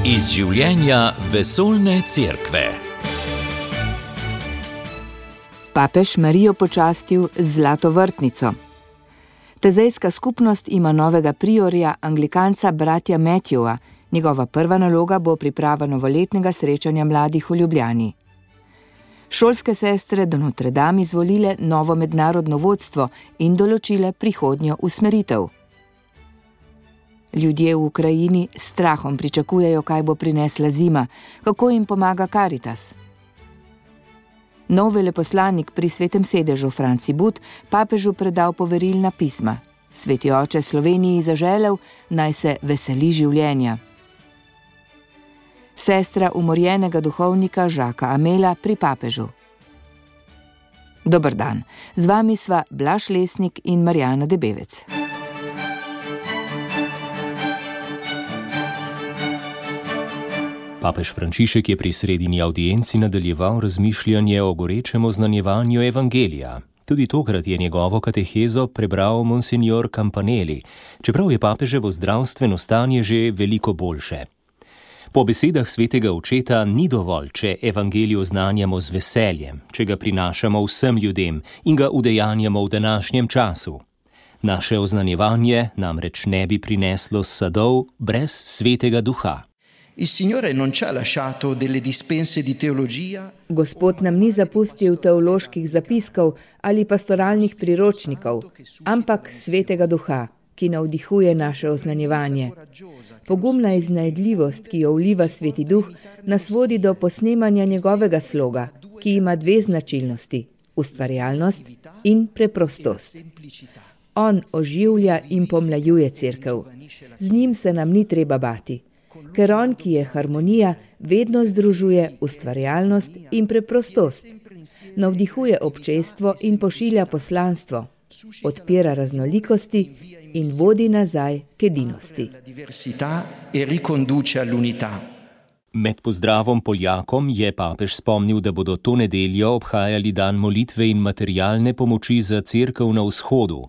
Iz življenja vesoljne cerkve. Papež Marijo počastil z zlato vrtnico. Tezejska skupnost ima novega priorja, anglikanca bratja Matthewa. Njegova prva naloga bo priprava novoletnega srečanja mladih v Ljubljani. Šolske sestre do Notre Dame izvolile novo mednarodno vodstvo in določile prihodnjo usmeritev. Ljudje v Ukrajini s strahom pričakujejo, kaj bo prinesla zima, kako jim pomaga Karitas. Nov veleposlanik pri svetem sedežu Franci But papežu predal poverilna pisma. Sveti oče Sloveniji zaželel, naj se veseli življenja. Sestra umorjenega duhovnika Žaka Amela pri papežu. Dobr dan, z vami sva Blaž Lesnik in Marjana Debevec. Papež Frančišek je pri sredini audienci nadaljeval razmišljanje o gorečem oznanjevanju evangelija. Tudi tokrat je njegovo katehezo prebral monsignor Campanelli, čeprav je papeževo zdravstveno stanje že veliko boljše. Po besedah svetega očeta ni dovolj, če evangelijo znanjamo z veseljem, če ga prinašamo vsem ljudem in ga udejanjamo v današnjem času. Naše oznanjevanje namreč ne bi prineslo sadov brez svetega duha. Il Signore non ci ha lasciato delle dispense di teologia. Gospod nam ni zapustil teoloških zapiskov ali pastoralnih priročnikov, ampak svetega duha, ki navdihuje naše oznanjevanje. Pogumna iznajdljivost, ki jo vliva sveti duh, nas vodi do posnemanja njegovega sloga, ki ima dve značilnosti: ustvarjalnost in preprostost. On oživlja in pomlajuje crkv. Z njim se nam ni treba bati ker on, ki je harmonija, vedno združuje ustvarjalnost in preprostost, navdihuje občestvo in pošilja poslanstvo, odpira raznolikosti in vodi nazaj k edinosti. Med pozdravom Poljakom je papež spomnil, da bodo to nedeljo obhajali dan molitve in materialne pomoči za crkv na vzhodu.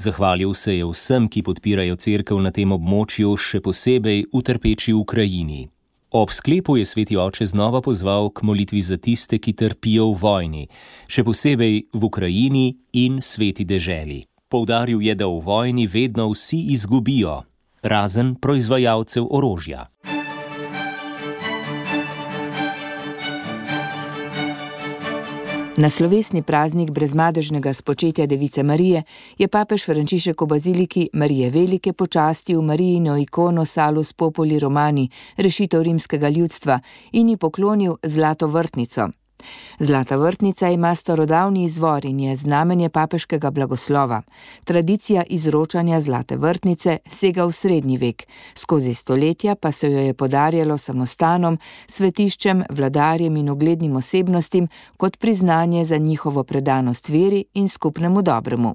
Zahvalil se je vsem, ki podpirajo crkv na tem območju, še posebej v trpeči Ukrajini. Ob sklepu je sveti oče znova pozval k molitvi za tiste, ki trpijo v vojni, še posebej v Ukrajini in sveti deželi. Poudaril je, da v vojni vedno vsi izgubijo, razen proizvajalcev orožja. Na slovesni praznik brezmadežnega spočetja Device Marije je papež Frančišek v baziliki Marije Velike počastil Marijino ikono Salus Popoli Romani, rešitev rimskega ljudstva, in ji poklonil zlato vrtnico. Zlata vrtnica ima starodavni izvor in je znamenje papeškega blagoslova. Tradicija izročanja zlate vrtnice sega v srednji vek, skozi stoletja pa se jo je podarjalo samostanom, svetiščem, vladarjem in uglednim osebnostim kot priznanje za njihovo predanost veri in skupnemu dobremu.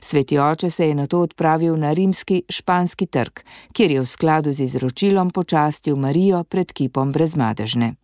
Sveti oče se je na to odpravil na rimski španski trg, kjer je v skladu z izročilom počastil Marijo pred kipom brezmadežne.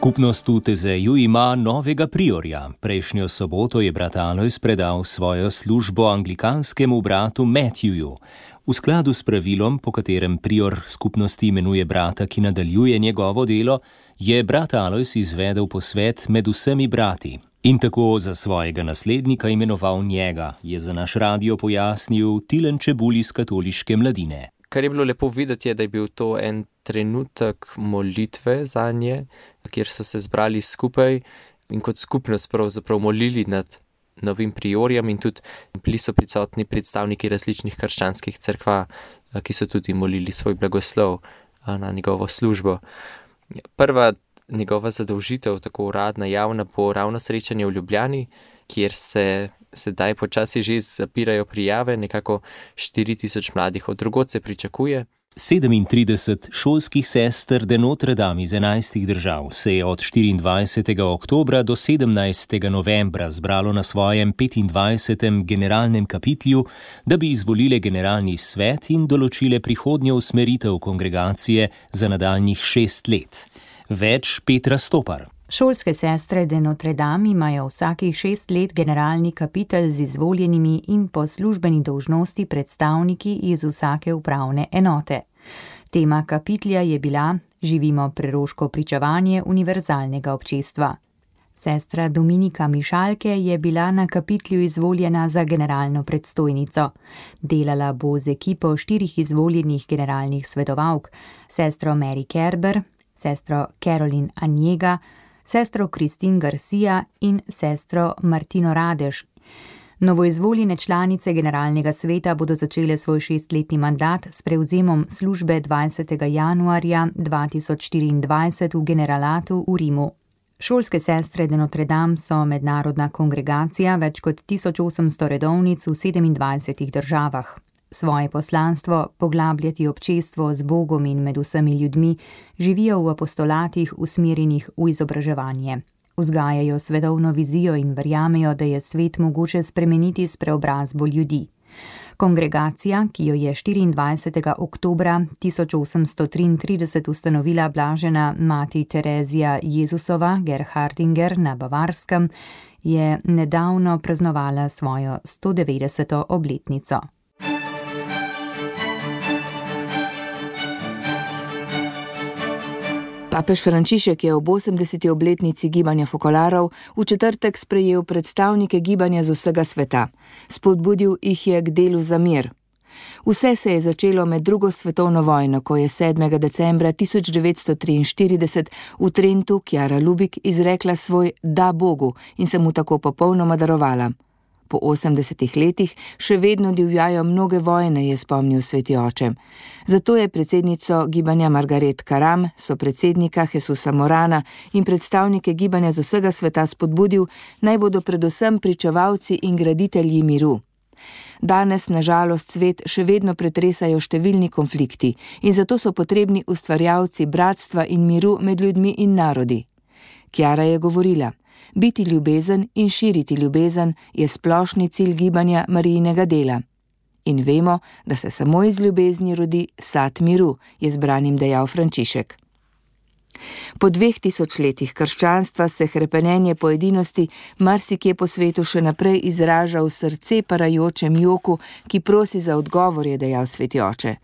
Skupnost v Tezeju ima novega priorja. Prejšnjo soboto je brat Alois predal svojo službo anglikanskemu bratu Matthewju. V skladu s pravilom, po katerem prior skupnosti imenuje brata, ki nadaljuje njegovo delo, je brat Alois izvedel posvet med vsemi brati. In tako za svojega naslednika imenoval njega, je za naš radio pojasnil Tilen Čebul iz katoliške mladine. Kar je bilo lepo videti, je, da je bil to en trenutek molitve za nje, kjer so se zbrali skupaj in kot skupnost pravzaprav molili nad novim priorjem, in tudi bili so prisotni predstavniki različnih krščanskih crkva, ki so tudi molili svoj blagoslov na njegovo službo. Prva njegova zadolžitev, tako uradna, javna, bo ravno srečanje v Ljubljani, kjer se sedaj počasi že zapirajo prijave, nekako 4000 mladih od drugot se pričakuje. 37 šolskih sester de Notre Dame iz 11 držav se je od 24. oktobra do 17. novembra zbralo na svojem 25. generalnem kapitlju, da bi izvolile generalni svet in določile prihodnjo usmeritev kongregacije za nadaljnjih šest let. Več Petra Stopar. Šolske sestre de Notre Dame imajo vsakih šest let generalni kapitel z izvoljenimi in po službeni dolžnosti predstavniki iz vsake upravne enote. Tema kapitlja je bila Živimo preroško pričevanje univerzalnega občestva. Sestra Dominika Mišalke je bila na kapitlju izvoljena za generalno predstojnico. Delala bo z ekipo štirih izvoljenih generalnih svetovalk: sestro Mary Kerber, sestro Carolyn Anjega, sestro Kristin Garcia in sestro Martino Radež. Novoizvoljene članice generalnega sveta bodo začele svoj šestletni mandat s prevzemom službe 20. januarja 2024 v generalatu v Rimu. Šolske sestre de Notre Dame so mednarodna kongregacija več kot 1800 redovnic v 27 državah. Svoje poslanstvo, poglabljati občestvo z Bogom in med vsemi ljudmi, živijo v apostolatih usmerjenih v izobraževanje. Vzgajajo svetovno vizijo in verjamejo, da je svet mogoče spremeniti s preobrazbo ljudi. Kongregacija, ki jo je 24. oktober 1833 ustanovila blažena mati Terezija Jezusova Gerhardinger na Bavarskem, je nedavno praznovala svojo 190. obletnico. Papež Frančišek je ob 80. obletnici gibanja Fokolarov v četrtek sprejel predstavnike gibanja z vsega sveta. Spodbudil jih je k delu za mir. Vse se je začelo med drugo svetovno vojno, ko je 7. decembra 1943 v Trentu Kjara Lubik izrekla svoj da Bogu in se mu tako popolnoma darovala. Po 80 letih še vedno divjajo mnoge vojne, je spomnil sveti oče. Zato je predsednico gibanja Margaret Karam, so predsednika Jesusa Morana in predstavnike gibanja z vsega sveta spodbudil, naj bodo predvsem pričevalci in graditelji miru. Danes, nažalost, svet še vedno pretresajo številni konflikti in zato so potrebni ustvarjalci bratstva in miru med ljudmi in narodi. Kjara je govorila: Biti ljubezen in širiti ljubezen je splošni cilj gibanja Marijinega dela. In vemo, da se samo iz ljubezni rodi sad miru, je zbranim dejal Frančišek. Po dveh tisočletjih krščanstva se krepenje po edinosti marsikje po svetu še naprej izraža v srce parajočem joku, ki prosi za odgovor, je dejal sveti oče.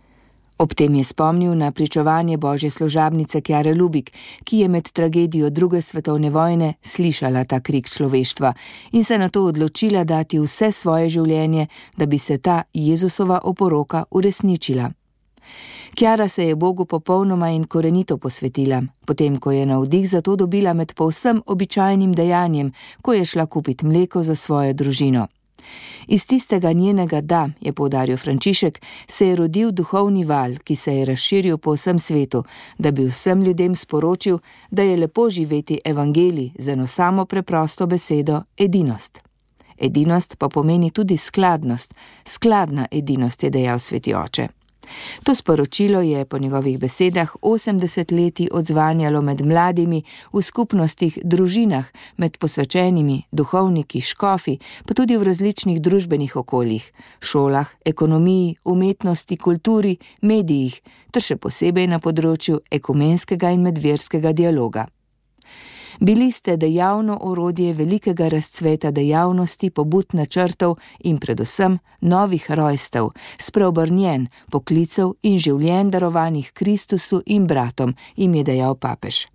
Ob tem je spomnil na pričovanje božje služabnice Kjare Lubik, ki je med tragedijo druge svetovne vojne slišala ta krik človeštva in se na to odločila dati vse svoje življenje, da bi se ta Jezusova oporoka uresničila. Kjara se je Bogu popolnoma in korenito posvetila, potem ko je navdih za to dobila med povsem običajnim dejanjem, ko je šla kupiti mleko za svojo družino. Iz tistega njenega da, je povdaril Frančišek, se je rodil duhovni val, ki se je razširil po vsem svetu, da bi vsem ljudem sporočil, da je lepo živeti evangelij z eno samo preprosto besedo edinost. Edinost pa pomeni tudi skladnost, skladna edinost, je dejal sveti oče. To sporočilo je po njegovih besedah 80 leti odzvanjalo med mladimi v skupnostih, družinah, med posvečenimi, duhovniki, škofi, pa tudi v različnih družbenih okoljih, šolah, ekonomiji, umetnosti, kulturi, medijih, ter še posebej na področju ekumenskega in medverskega dialoga. Bili ste dejavno orodje velikega razcveta dejavnosti, pobud načrtov in predvsem novih rojstev, spreobrnjen poklicev in življenj darovanih Kristusu in bratom, jim je dejal papež.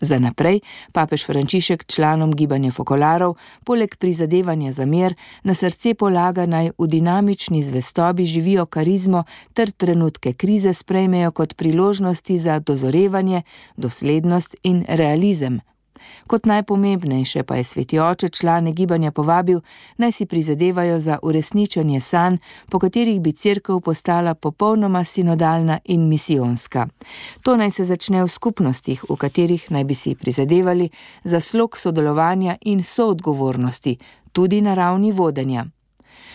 Za naprej papež Frančišek članom gibanja Fokolarov, poleg prizadevanja za mir, na srce polaga naj v dinamični zvestobi živijo karizmo ter trenutke krize sprejmejo kot priložnosti za dozorevanje, doslednost in realizem, Kot najpomembnejše pa je sveti oče člane gibanja povabil, naj si prizadevajo za uresničenje sanj, po katerih bi crkva postala popolnoma sinodalna in misijonska. To naj se začne v skupnostih, v katerih naj bi si prizadevali za slog sodelovanja in soodgovornosti, tudi na ravni vodenja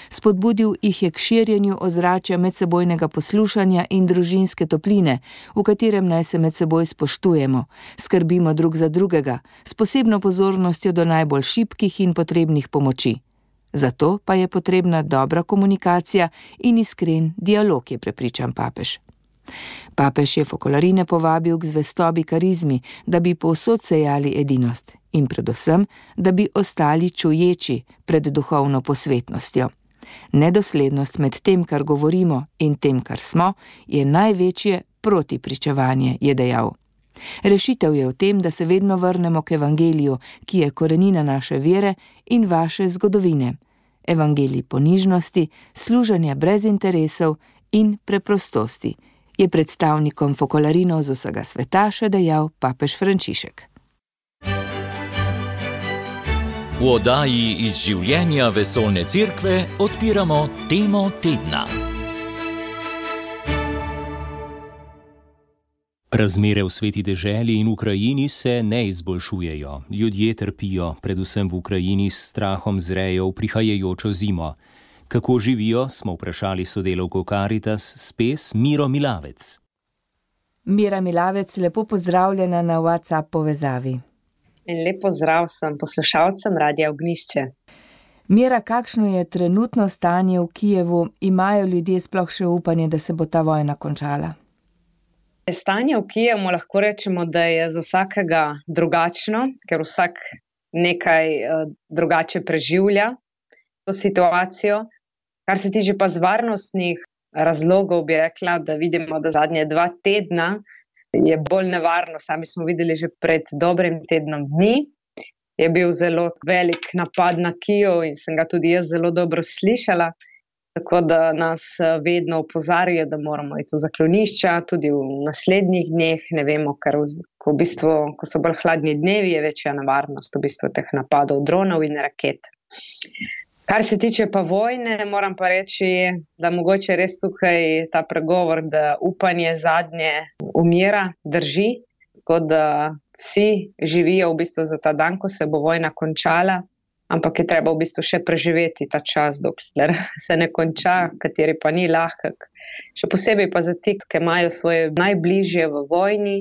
spodbudil jih je k širjenju ozračja medsebojnega poslušanja in družinske topline, v katerem naj se med seboj spoštujemo, skrbimo drug za drugega, s posebno pozornostjo do najbolj šibkih in potrebnih pomoči. Zato pa je potrebna dobra komunikacija in iskren dialog, je prepričan papež. Papež je fokolarine povabil k zvestobi karizmi, da bi povsod sejali edinost in predvsem, da bi ostali čuječi pred duhovno posvetnostjo. Nedoslednost med tem, kar govorimo in tem, kar smo, je največje protipričevanje, je dejal. Rešitev je v tem, da se vedno vrnemo k evangeliju, ki je korenina naše vere in vaše zgodovine. Evangelij ponižnosti, služenja brez interesov in preprostosti, je predstavnikom Fokolarino z vsega sveta še dejal papež Frančišek. V oddaji iz življenja vesolne cerkve odpiramo temo tedna. Razmere v sveti deželi in Ukrajini se ne izboljšujejo. Ljudje trpijo, predvsem v Ukrajini, s strahom zrejo v prihajajočo zimo. Kako živijo, smo vprašali sodelovko Karitas Spes Miro Milavec. Mira Milavec, lepo pozdravljena na WhatsApp povezavi. In lepo zdrav sem poslušalcem Radia Ognišče. Mira, kakšno je trenutno stanje v Kijevu? Imajo ljudje sploh še upanje, da se bo ta vojna končala? Stanje v Kijevu lahko rečemo, da je za vsakega drugačno, ker vsak nekaj uh, drugače preživlja to situacijo. Kar se tiče pa z varnostnih razlogov, bi rekla, da vidimo, da zadnje dva tedna je bolj nevarno. Sami smo videli že pred dobrim tednom dni. Je bil zelo velik napad na Kijev in sem ga tudi jaz zelo dobro slišala. Tako da nas eh, vedno opozarjajo, da moramo iti v zaklonišča, tudi v naslednjih dneh. Ne vemo, ker ko, v bistvu, ko so bolj hladni dnevi, je večja nevarnost v bistvu teh napadov dronov in raket. Kar se tiče pa vojne, moram pa reči, da mogoče res tukaj ta pregovor, da upanje zadnje umira, drži. Tako da vsi živijo v bistvu za ta dan, ko se bo vojna končala ampak je treba v bistvu še preživeti ta čas, dokler se ne konča, kateri pa ni lahek. Še posebej pa za tiste, ki imajo svoje najbližje v vojni,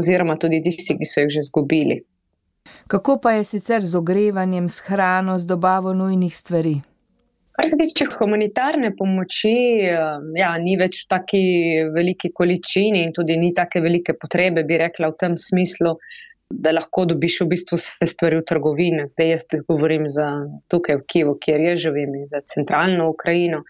oziroma tudi tisti, ki so jih že izgubili. Kako pa je sicer z ogrevanjem, s hrano, z dobavo nujnih stvari? Kar se tiče humanitarne pomoči, ja, ni več v tako veliki količini in tudi ni tako velike potrebe, bi rekla, v tem smislu da lahko dobiš v bistvu vse stvari v trgovini. Zdaj jaz govorim za tukaj v Kijevu, kjer jaz živim, in za centralno Ukrajino.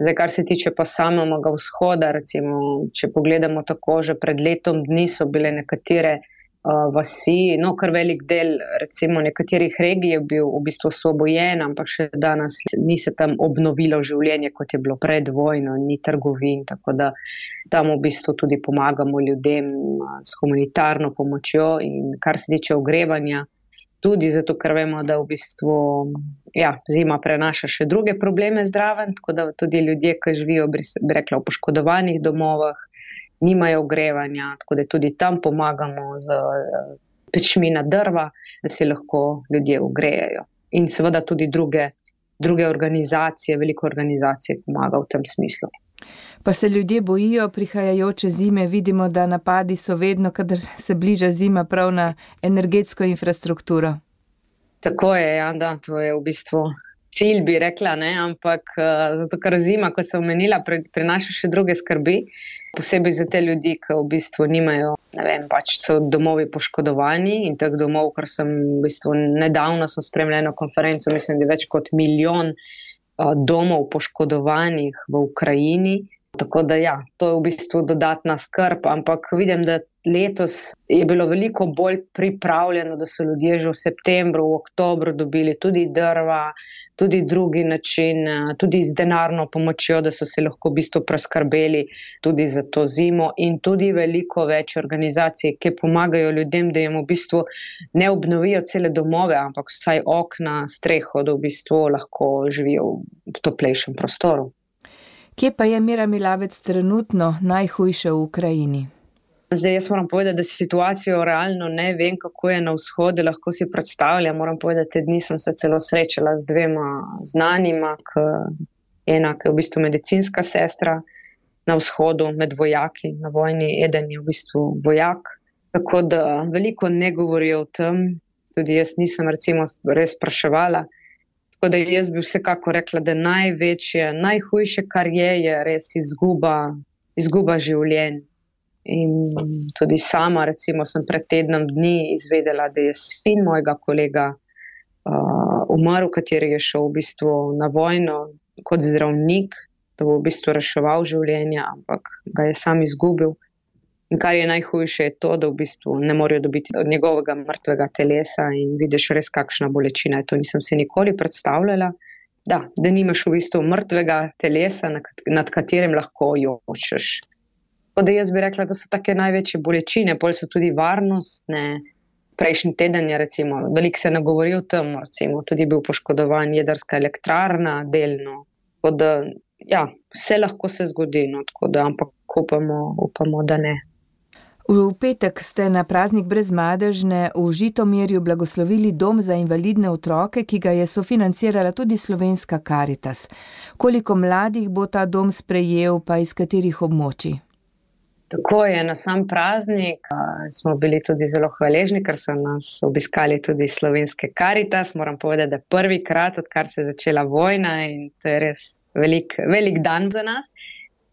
Zdaj, kar se tiče pa samega vzhoda, recimo, če pogledamo tako, že pred letom dni so bile nekatere vasi, no, kar velik del, recimo, nekaterih regij je bil v bistvu osvobojen, ampak še danes ni se tam obnovilo življenje, kot je bilo pred vojno, ni trgovin. Tako da tam v bistvu tudi pomagamo ljudem s humanitarno pomočjo in kar se tiče ogrevanja. Tudi zato, ker vemo, da v bistvu ja, zima prenaša še druge probleme zdraven, tako da tudi ljudje, ki živijo, bi rekla, v poškodovanih domovih, nimajo ogrevanja, tako da tudi tam pomagamo z eh, pečmi na drva, da se lahko ljudje ogrejejo. In seveda tudi druge, druge organizacije, veliko organizacij pomaga v tem smislu. Pa se ljudje bojijo prihajajoče zime, vidimo, da napadi so vedno, kadar se bliža zima, prav na energetsko infrastrukturo. Tako je, ja, da to je v bistvu cilj, bi rekla, ne? ampak uh, zato, ker zima, kot sem omenila, prinaša še druge skrbi, posebej za te ljudi, ki v bistvu nimajo, ne vem, pač so domovi poškodovani in teh domov, ker sem v bistvu nedavno spremljala konferenco, mislim, da je več kot milijon uh, domov poškodovanih v Ukrajini. Tako da, ja, to je v bistvu dodatna skrb, ampak vidim, da letos je bilo veliko bolj pripravljeno, da so ljudje že v septembru, v oktobru dobili tudi drva, tudi drugi način, tudi z denarno pomočjo, da so se lahko v bistvu preskrbeli tudi za to zimo, in tudi veliko več organizacij, ki pomagajo ljudem, da jim v bistvu ne obnovijo cele domove, ampak vsaj okna, streho, da v bistvu lahko živijo v toplejšem prostoru. Kje pa je Mira Milavec trenutno najhujše v Ukrajini? Zdaj, jaz moram povedati, da situacijo realno ne vem, kako je na vzhodu, lahko si predstavljam. Moram povedati, da te dni sem se celo srečala z dvema znanima, ena, ki je v bistvu medicinska sestra na vzhodu, med vojaki na vojni, eden je v bistvu vojak. Tako da veliko ne govorijo o tem, tudi jaz nisem recimo res spraševala. Tako da jaz bi vsekako rekla, da največje, najhujše, kar je, je res izguba izguba življenj. In tudi sama, recimo, sem pred tednom dni izvedela, da je sin mojega kolega uh, umrl, kateri je šel v bistvu na vojno kot zdravnik, da bo v bistvu reševal življenja, ampak ga je sam izgubil. In kar je najhujše, je to, da v bistvu ne morejo dobiti od njegovega mrtvega telesa in vidiš res, kakšna bolečina je to. Nisem si nikoli predstavljala, da, da nimaš v bistvu mrtvega telesa, nad katerim lahko jočeš. Tako da jaz bi rekla, da so take največje bolečine, pol so tudi varnostne. Prejšnji teden je, recimo, veliko se ne govori o tem, recimo, tudi bil poškodovan jedrska elektrarna, delno. Da, ja, vse lahko se zgodi, no, da, ampak upamo, upamo, da ne. V petek ste na praznik brezmadežne v Žitomirju blagoslovili dom za invalidne otroke, ki ga je sofinancirala tudi slovenska Karitas. Koliko mladih bo ta dom sprejel, pa iz katerih območij? Tako je na sam praznik. Smo bili tudi zelo hvaležni, ker so nas obiskali tudi slovenske karitas. Moram povedati, da je prvi krat, odkar se je začela vojna in to je res velik, velik dan za nas.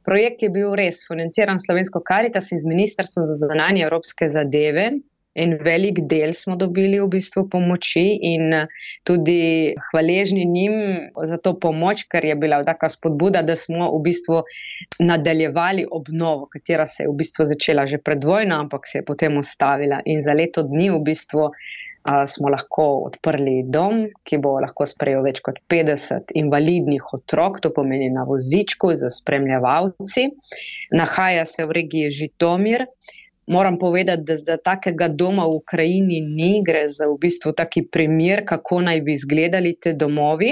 Projekt je bil res financiran slovensko karitas in z Ministrstvom za zunanje evropske zadeve en velik del smo dobili v bistvu pomoči in eh, tudi hvaležni njim za to pomoč, ker je bila taka spodbuda, da smo v bistvu nadaljevali obnovo, katera se je v bistvu začela že pred vojno, ampak se je potem ustavila in za leto dni v bistvu. Uh, smo lahko odprli dom, ki bo lahko sprejel več kot 50 invalidnih otrok, to pomeni na vozičku z spremljevalci. Nahaja se v regiji Žitomir, Moram povedati, da za takega doma v Ukrajini ni, gre za v bistvu taki primer, kako naj bi izgledali te domovi.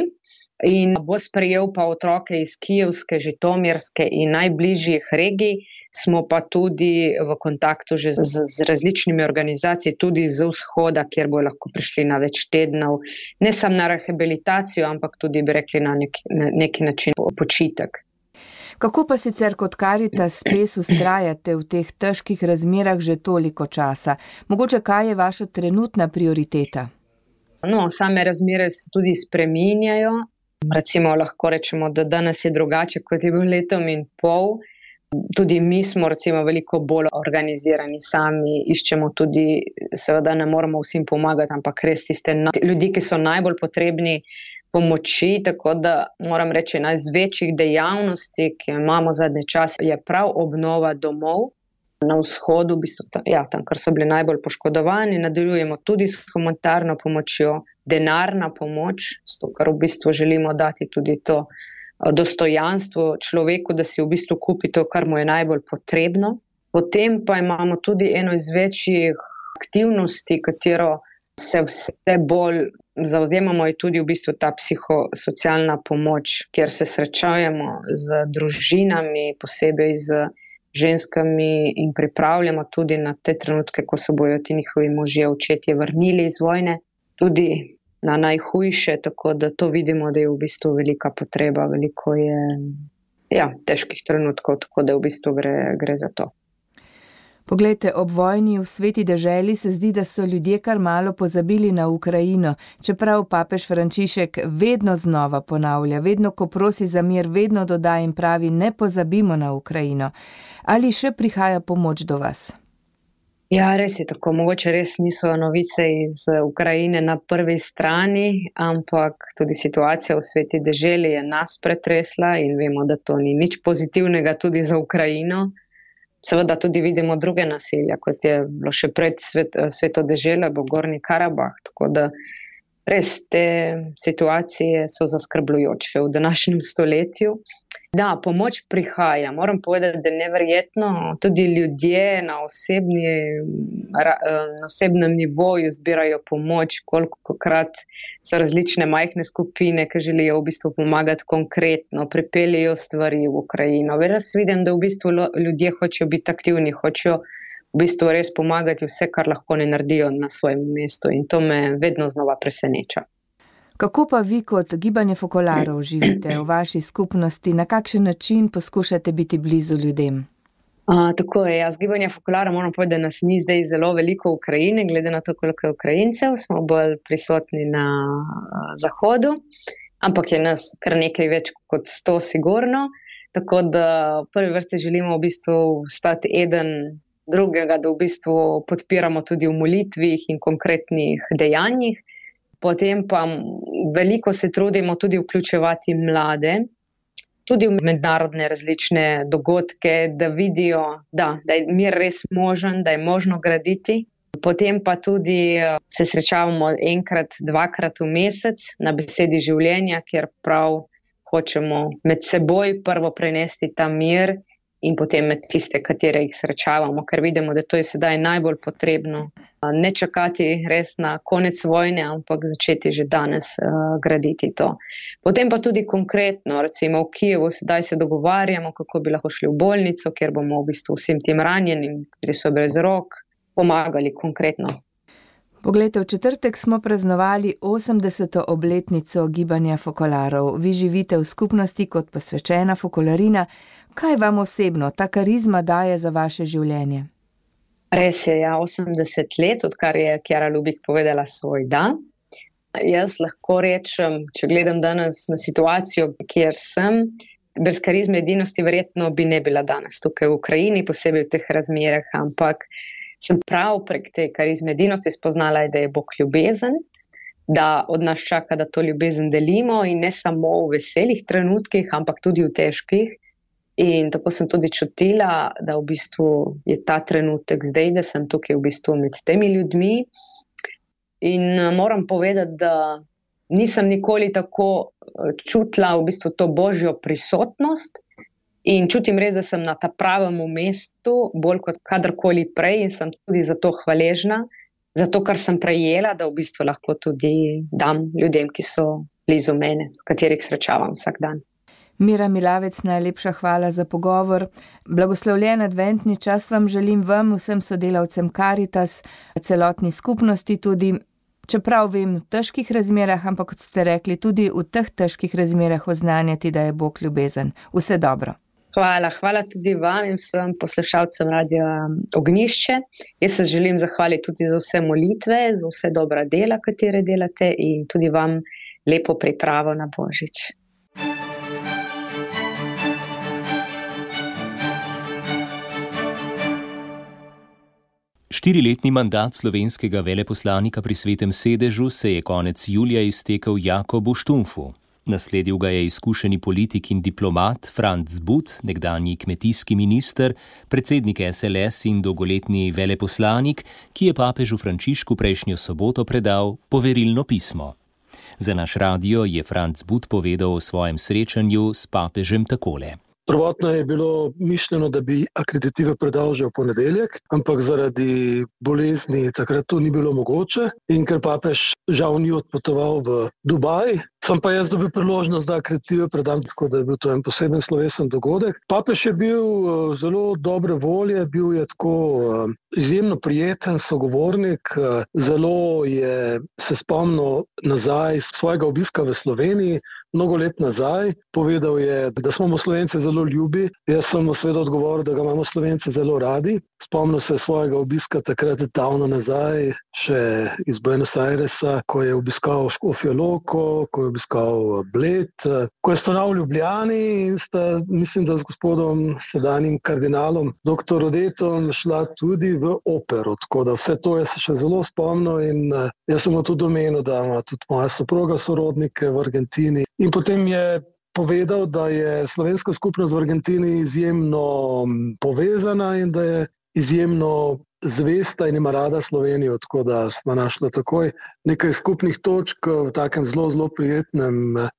In bo sprejel pa otroke iz Kijevske, Žitomirske in najbližjih regij, smo pa tudi v kontaktu že z, z različnimi organizacijami, tudi z vzhoda, kjer bo lahko prišli na več tednov, ne samo na rehabilitacijo, ampak tudi, bi rekli, na neki, na neki način počitek. Kako pa sicer kot karita spes ustrajate v teh težkih razmerah že toliko časa? Mogoče kaj je vaša trenutna prioriteta? No, same razmere se tudi spreminjajo. Recimo lahko rečemo, da danes je drugače, kot je bil letom in pol. Tudi mi smo recimo veliko bolj organizirani sami, iščemo tudi, seveda ne moramo vsem pomagati, ampak res tiste ljudi, ki so najbolj potrebni, pomoči. Tako da moram reči, ena iz večjih dejavnosti, ki jo imamo zadnje čase, je prav obnova domov. Na vzhodu, v bistvu, ja, tam, kjer so bili najbolj poškodovani, nadaljujemo tudi s humanitarno pomočjo, denarna pomoč, to, kar v bistvu želimo dati tudi to eh, dostojanstvo človeku, da si v bistvu kupi to, kar mu je najbolj potrebno. Potem pa imamo tudi eno iz večjih aktivnosti, katero se vse bolj zauzemamo, je tudi v bistvu ta psihosocialna pomoč, kjer se srečujemo z družinami, posebej z ženskami in pripravljamo tudi na te trenutke, ko se bojo ti njihovi možje očetje vrnili iz vojne, tudi na najhujše, tako da to vidimo, da je v bistvu velika potreba, veliko je ja, težkih trenutkov, tako da v bistvu gre, gre za to. Poglejte, ob vojni v sveti deželi se zdi, da so ljudje kar malo pozabili na Ukrajino, čeprav papež Frančišek vedno znova ponavlja, vedno ko prosi za mir, vedno dodaja in pravi: Ne pozabimo na Ukrajino. Ali še prihaja pomoč do vas? Ja, res je tako. Mogoče res niso novice iz Ukrajine na prvi strani, ampak tudi situacija v sveti deželi je nas pretresla in vemo, da to ni nič pozitivnega tudi za Ukrajino. Seveda tudi vidimo druge naselja, kot je bilo še pred svet, sveto dežele, bo Gorni Karabah. Tako da res te situacije so zaskrbljujoče v današnjem stoletju. Da, pomoč prihaja. Moram povedati, da je neverjetno, tudi ljudje na, osebni, na osebnem nivoju zbirajo pomoč, koliko krat so različne majhne skupine, ki želijo v bistvu pomagati konkretno, pripeljajo stvari v Ukrajino. Res vidim, da v bistvu ljudje hočejo biti aktivni, hočejo v bistvu res pomagati vse, kar lahko ne naredijo na svojem mestu in to me vedno znova preseneča. Kako pa vi kot gibanje fokolarov živite v vaši skupnosti, na kakšen način poskušate biti blizu ljudem? A, tako je, jaz gibanje fokolara moram povedati, da nas ni zdaj zelo veliko v Ukrajini, glede na to, koliko je Ukrajincev, smo bolj prisotni na a, zahodu, ampak je nas kar nekaj več kot sto, sigurno. Tako da v prvi vrsti želimo v bistvu stati eden drugega, da v bistvu podpiramo tudi v molitvih in konkretnih dejanjih. Potem pa veliko se trudimo tudi vključevati mlade, tudi v mednarodne različne dogodke, da vidijo, da, da je mir res možen, da je možno graditi. Potem pa tudi se srečavamo enkrat, dvakrat v mesec na besedi življenja, kjer prav hočemo med seboj prvo prenesti ta mir in potem med tiste, katere jih srečavamo, ker vidimo, da to je sedaj najbolj potrebno. Ne čakati res na konec vojne, ampak začeti že danes uh, graditi to. Potem pa tudi konkretno, recimo v Kijevu, sedaj se dogovarjamo, kako bi lahko šli v bolnico, kjer bomo v bistvu vsem tem ranjenim, ki so brez rok, pomagali konkretno. Poglejte, v četrtek smo praznovali 80. obletnico gibanja fokolarov. Vi živite v skupnosti kot posvečena fokolarina. Kaj vam osebno ta karizma daje za vaše življenje? Res je, ja, 80 let, odkar je Kjara Lubik povedala svoj dan. Jaz lahko rečem, če gledam danes na situacijo, kjer sem, brez karizme edinosti, verjetno bi ne bila danes tukaj v Ukrajini, posebej v teh razmerah, ampak sem prav prek te karizmedinosti spoznala, da je Bog ljubezen, da od nas čaka, da to ljubezen delimo in ne samo v veselih trenutkih, ampak tudi v težkih. In tako sem tudi čutila, da v bistvu je ta trenutek zdaj, da sem tukaj v bistvu med temi ljudmi. In eh, moram povedati, da nisem nikoli tako eh, čutila v bistvu to božjo prisotnost, In čutim res, da sem na ta pravem mestu, bolj kot kadarkoli prej, in sem tudi za to hvaležna, za to, kar sem prejela, da v bistvu lahko tudi dam ljudem, ki so blizu mene, katerih srečavam vsak dan. Mira Milavec, najlepša hvala za pogovor. Blagoslovljen adventni čas vam želim, vam, vsem sodelavcem Karitas, celotni skupnosti tudi. Čeprav vem v težkih razmerah, ampak kot ste rekli, tudi v teh težkih razmerah oznanjati, da je Bog ljubezen. Vse dobro. Hvala, hvala tudi vam in vsem poslušalcem Radio Ognišče. Jaz se želim zahvaliti tudi za vse molitve, za vse dobra dela, katere delate in tudi vam lepo pripravo na Božič. Štiriletni mandat slovenskega veleposlanika pri svetem sedežu se je konec julija iztekel Jakobu Štumfu. Nasledil ga je izkušeni politik in diplomat Franz But, nekdanji kmetijski minister, predsednik SLS in dolgoletni veleposlanik, ki je papežu Frančišku prejšnjo soboto predal poverilno pismo. Za naš radio je Franz But povedal o svojem srečanju s papežem takole. Prvotno je bilo mišljeno, da bi akreditive predal že v ponedeljek, ampak zaradi bolezni takrat to ni bilo mogoče. In ker papež žal ni odpotoval v Dubaj, sem pa jaz dobil priložnost, da akreditive predam, tako da je bil to en poseben slovesen dogodek. Papež je bil eh, zelo dobre volje, bil je tako eh, izjemno prijeten sogovornik, eh, zelo je se spomnil nazaj svojega obiska v Sloveniji mnogo let nazaj. Povedal je, da smo mu Slovenci zelo ljubi. Jaz sem mu seveda odgovoril, da ga imamo Slovenci zelo radi. Spomnil se svojega obiska takrat davno nazaj, še iz Buenos Airesa, ko je obiskal Škofijo Loko, ko je obiskal Bled, ko je stonal v Ljubljani in sta, mislim, da z gospodom sedanjim kardinalom, dr. Odetom, šla tudi v opero. Tako da vse to se še zelo spomnil in jaz sem mu tudi omenil, da ima tudi moja soproga sorodnike v Argentini. In potem je povedal, da je slovenska skupnost v Argentini izjemno povezana in da je izjemno zvesta in ima rada Slovenijo. Tako da smo našli takoj nekaj skupnih točk v takem zelo, zelo prijetnem eh,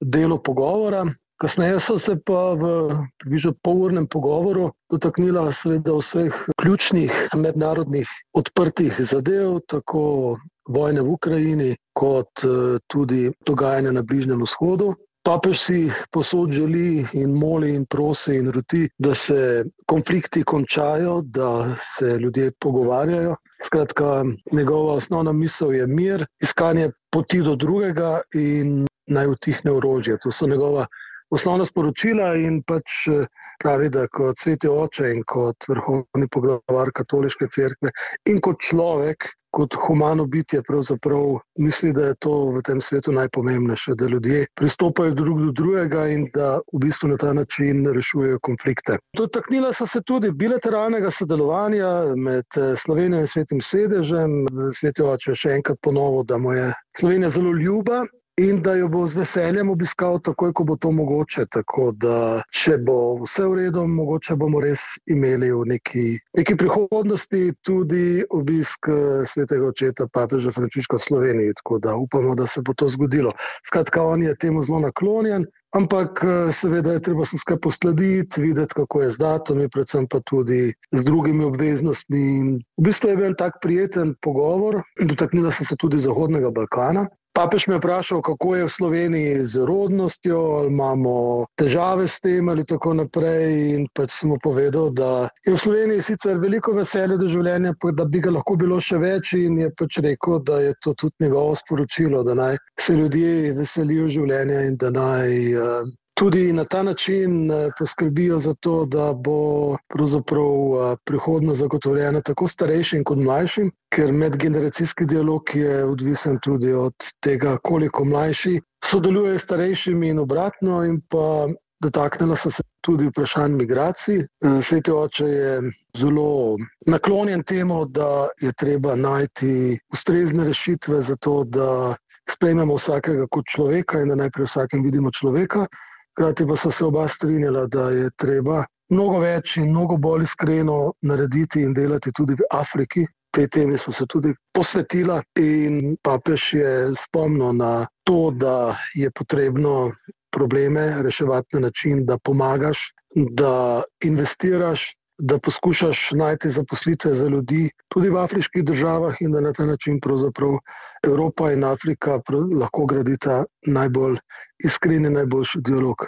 delu pogovora. Kasneje so se pa v približno polurnem pogovoru dotaknila seveda vseh ključnih mednarodnih odprtih zadev, tako vojne v Ukrajini, kot eh, tudi dogajanja na Bližnjem vzhodu. Papež si posod želi in moli in prosi in roti, da se konflikti končajo, da se ljudje pogovarjajo. Skratka, njegova osnovna misel je mir, iskanje poti do drugega in naj utihne orožje. To so njegova osnovna sporočila in pač eh, pravi, da kot sveti oče in kot vrhovni poglavar katoliške cerkve in kot človek kot humano bitje pravzaprav misli, da je to v tem svetu najpomembnejše, da ljudje pristopajo drug do drugega in da v bistvu na ta način rešujejo konflikte. Dotaknila so se tudi bilateralnega sodelovanja med eh, Slovenijo in svetim sedežem. Sveti oče še enkrat ponovil, da mu je Slovenija zelo ljuba in da jo bo z veseljem obiskal, takoj ko bo to mogoče. Tako da, če bo vse v redu, mogoče bomo res imeli v neki, neki prihodnosti tudi obisk eh, svetega očeta, papeža Frančiška v Sloveniji. Tako da upamo, da se bo to zgodilo. Skratka, on je temu zelo naklonjen. Ampak, eh, seveda, je treba se skupaj poslediti, videti, kako je z datumi, predvsem pa tudi z drugimi obveznostmi. In v bistvu je bil tak prijeten pogovor, dotaknila sem se tudi Zahodnega Balkana. Papež me je vprašal, kako je v Sloveniji z rodnostjo, ali imamo težave s tem ali tako naprej. In pač sem mu povedal, da je v Sloveniji sicer veliko veselja do življenja, da bi ga lahko bilo še več. In je pač rekel, da je to tudi njegovo sporočilo, da naj se ljudje veselijo življenja in da naj uh, tudi na ta način eh, poskrbijo za to, da bo eh, prihodnost zagotovljena tako starejšim kot mlajšim, ker medgeneracijski dialog je odvisen tudi od tega, koliko mlajši sodelujejo s starejšimi in obratno. In pa dotaknila so se tudi vprašanj migracij. Eh, Sveti oče je zelo naklonjen temu, da je treba najti ustrezne rešitve za to, da sprejmemo vsakega kot človeka in da najprej vsakem vidimo človeka. Hkrati pa so se oba strinjala, da je treba mnogo več in mnogo bolj iskreno narediti in delati tudi v Afriki. Tej temi smo se tudi posvetila in papež je spomnil na to, da je potrebno probleme reševati na način, da pomagaš, da investiraš, da poskušaš najti zaposlitve za ljudi tudi v afriških državah in da na ta način pravzaprav Evropa in Afrika lahko gradita najbolj iskren in najboljši dialog.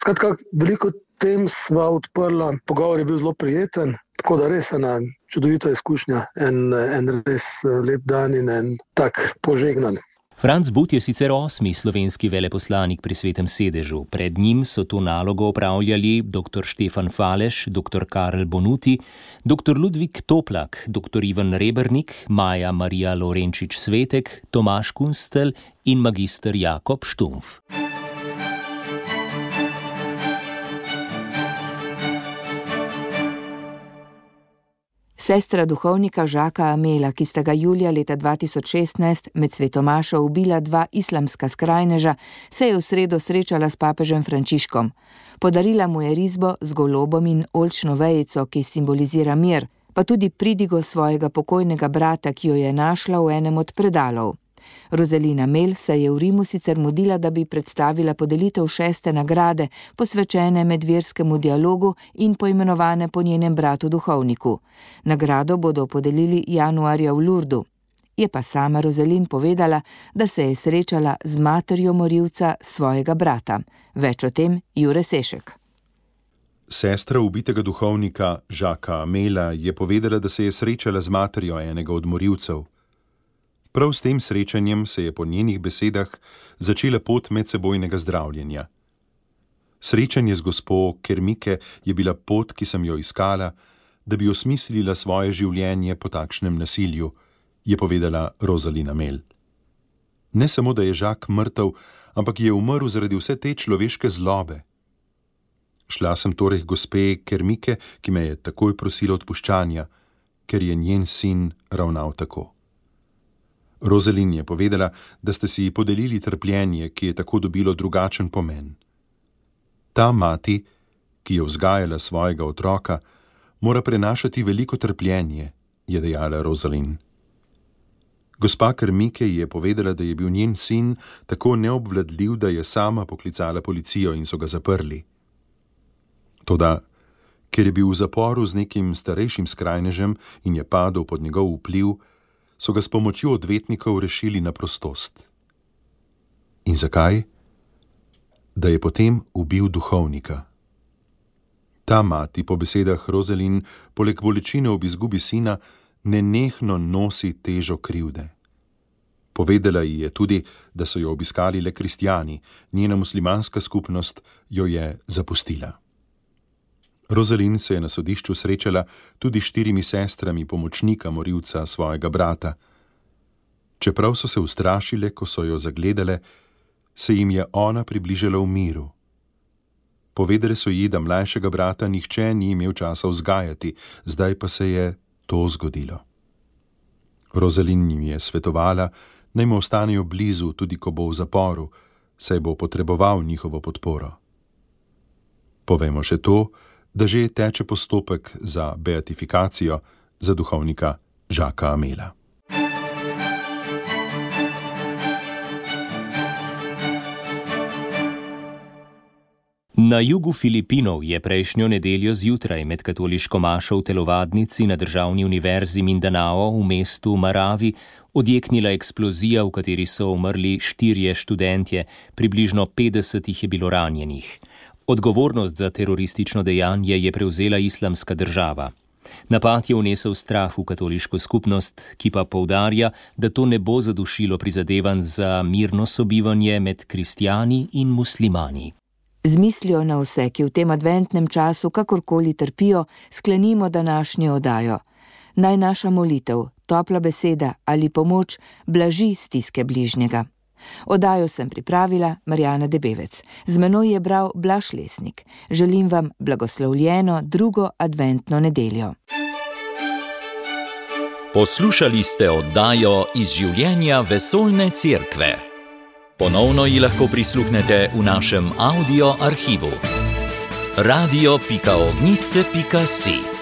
Skratka, veliko tem sva odprla, pogovor je bil zelo prijeten, tako da res ena čudovita izkušnja, en, en res lep dan in en tak požegnan. Franz But je sicer osmi slovenski veleposlanik pri svetem sedežu. Pred njim so to nalogo opravljali dr. Štefan Faleš, dr. Karl Bonuti, dr. Ludvik Toplak, dr. Ivan Rebernik, Maja Marija Lorenčič Svetek, Tomaš Kunstel in magistr Jakob Štumf. Sestra duhovnika Žaka Amela, ki sta ga julija leta 2016 med svetomašo ubila dva islamska skrajneža, se je v sredo srečala s papežem Frančiškom. Podarila mu je risbo z golobom in olčno vejico, ki simbolizira mir, pa tudi pridigo svojega pokojnega brata, ki jo je našla v enem od predalov. Rozelina Mel se je v Rimu sicer mudila, da bi predstavila podelitev šeste nagrade, posvečene medverskemu dialogu in poimenovane po njenem bratu duhovniku. Nagrado bodo podelili januarja v Lurdu. Je pa sama Rozelin povedala, da se je srečala z materjo morilca svojega brata. Več o tem Jure Sešek. Sestra ubitega duhovnika Žaka Amela je povedala, da se je srečala z materjo enega od morilcev. Prav s tem srečanjem se je po njenih besedah začela pot medsebojnega zdravljenja. Srečanje z gospo Kermike je bila pot, ki sem jo iskala, da bi osmislila svoje življenje po takšnem nasilju, je povedala Rozalina Mel. Ne samo, da je Žak mrtev, ampak je umrl zaradi vse te človeške zlobe. Šla sem torej gospe Kermike, ki me je takoj prosila odpuščanja, ker je njen sin ravnal tako. Rozelin je povedala, da ste si podelili trpljenje, ki je tako dobilo drugačen pomen. Ta mati, ki je vzgajala svojega otroka, mora prenašati veliko trpljenje, je dejala Rozelin. Gospa Krmike je povedala, da je bil njen sin tako neobvladljiv, da je sama poklicala policijo in so ga zaprli. Toda, ker je bil v zaporu z nekim starejšim skrajnežem in je padel pod njegov vpliv, so ga s pomočjo odvetnikov rešili na prostost. In zakaj? Da je potem ubil duhovnika. Ta mati, po besedah Rozelin, poleg bolečine ob izgubi sina, nenehno nosi težo krivde. Povedala ji je tudi, da so jo obiskali le kristijani, njena muslimanska skupnost jo je zapustila. Rozalin se je na sodišču srečala tudi s štirimi sestrami pomočnika morilca svojega brata, Čeprav so se ustrašile, ko so jo zagledale, se jim je ona približala v miru. Povedali so ji, da mlajšega brata nihče ni imel časa vzgajati, zdaj pa se je to zgodilo. Rozalin jim je svetovala, naj mu ostanejo blizu, tudi ko bo v zaporu, saj bo potreboval njihovo podporo. Povemo še to, da že teče postopek za beatifikacijo za duhovnika Žaka Amela. Na jugu Filipinov je prejšnjo nedeljo zjutraj med katoliško mašo v telovadnici na državni univerzi Mindanao v mestu Maravi odjeknila eksplozija, v kateri so umrli štirje študentje, približno 50 jih je bilo ranjenih. Odgovornost za teroristično dejanje je prevzela islamska država. Napad je vnesel strah v katoliško skupnost, ki pa povdarja, da to ne bo zadušilo prizadevanj za mirno sobivanje med kristijani in muslimani. Z mislijo na vse, ki v tem adventnem času kakorkoli trpijo, sklenimo današnjo odajo. Naj naša molitev, topla beseda ali pomoč blaži stiske bližnjega. Odajo sem pripravila Marjana Debevec, z menoj je bral Blaš Lesnik. Želim vam blagoslovljeno drugo adventno nedeljo. Poslušali ste oddajo iz življenja vesoljne cerkve. Ponovno ji lahko prisluhnete v našem audio arhivu. radio.ognisce.si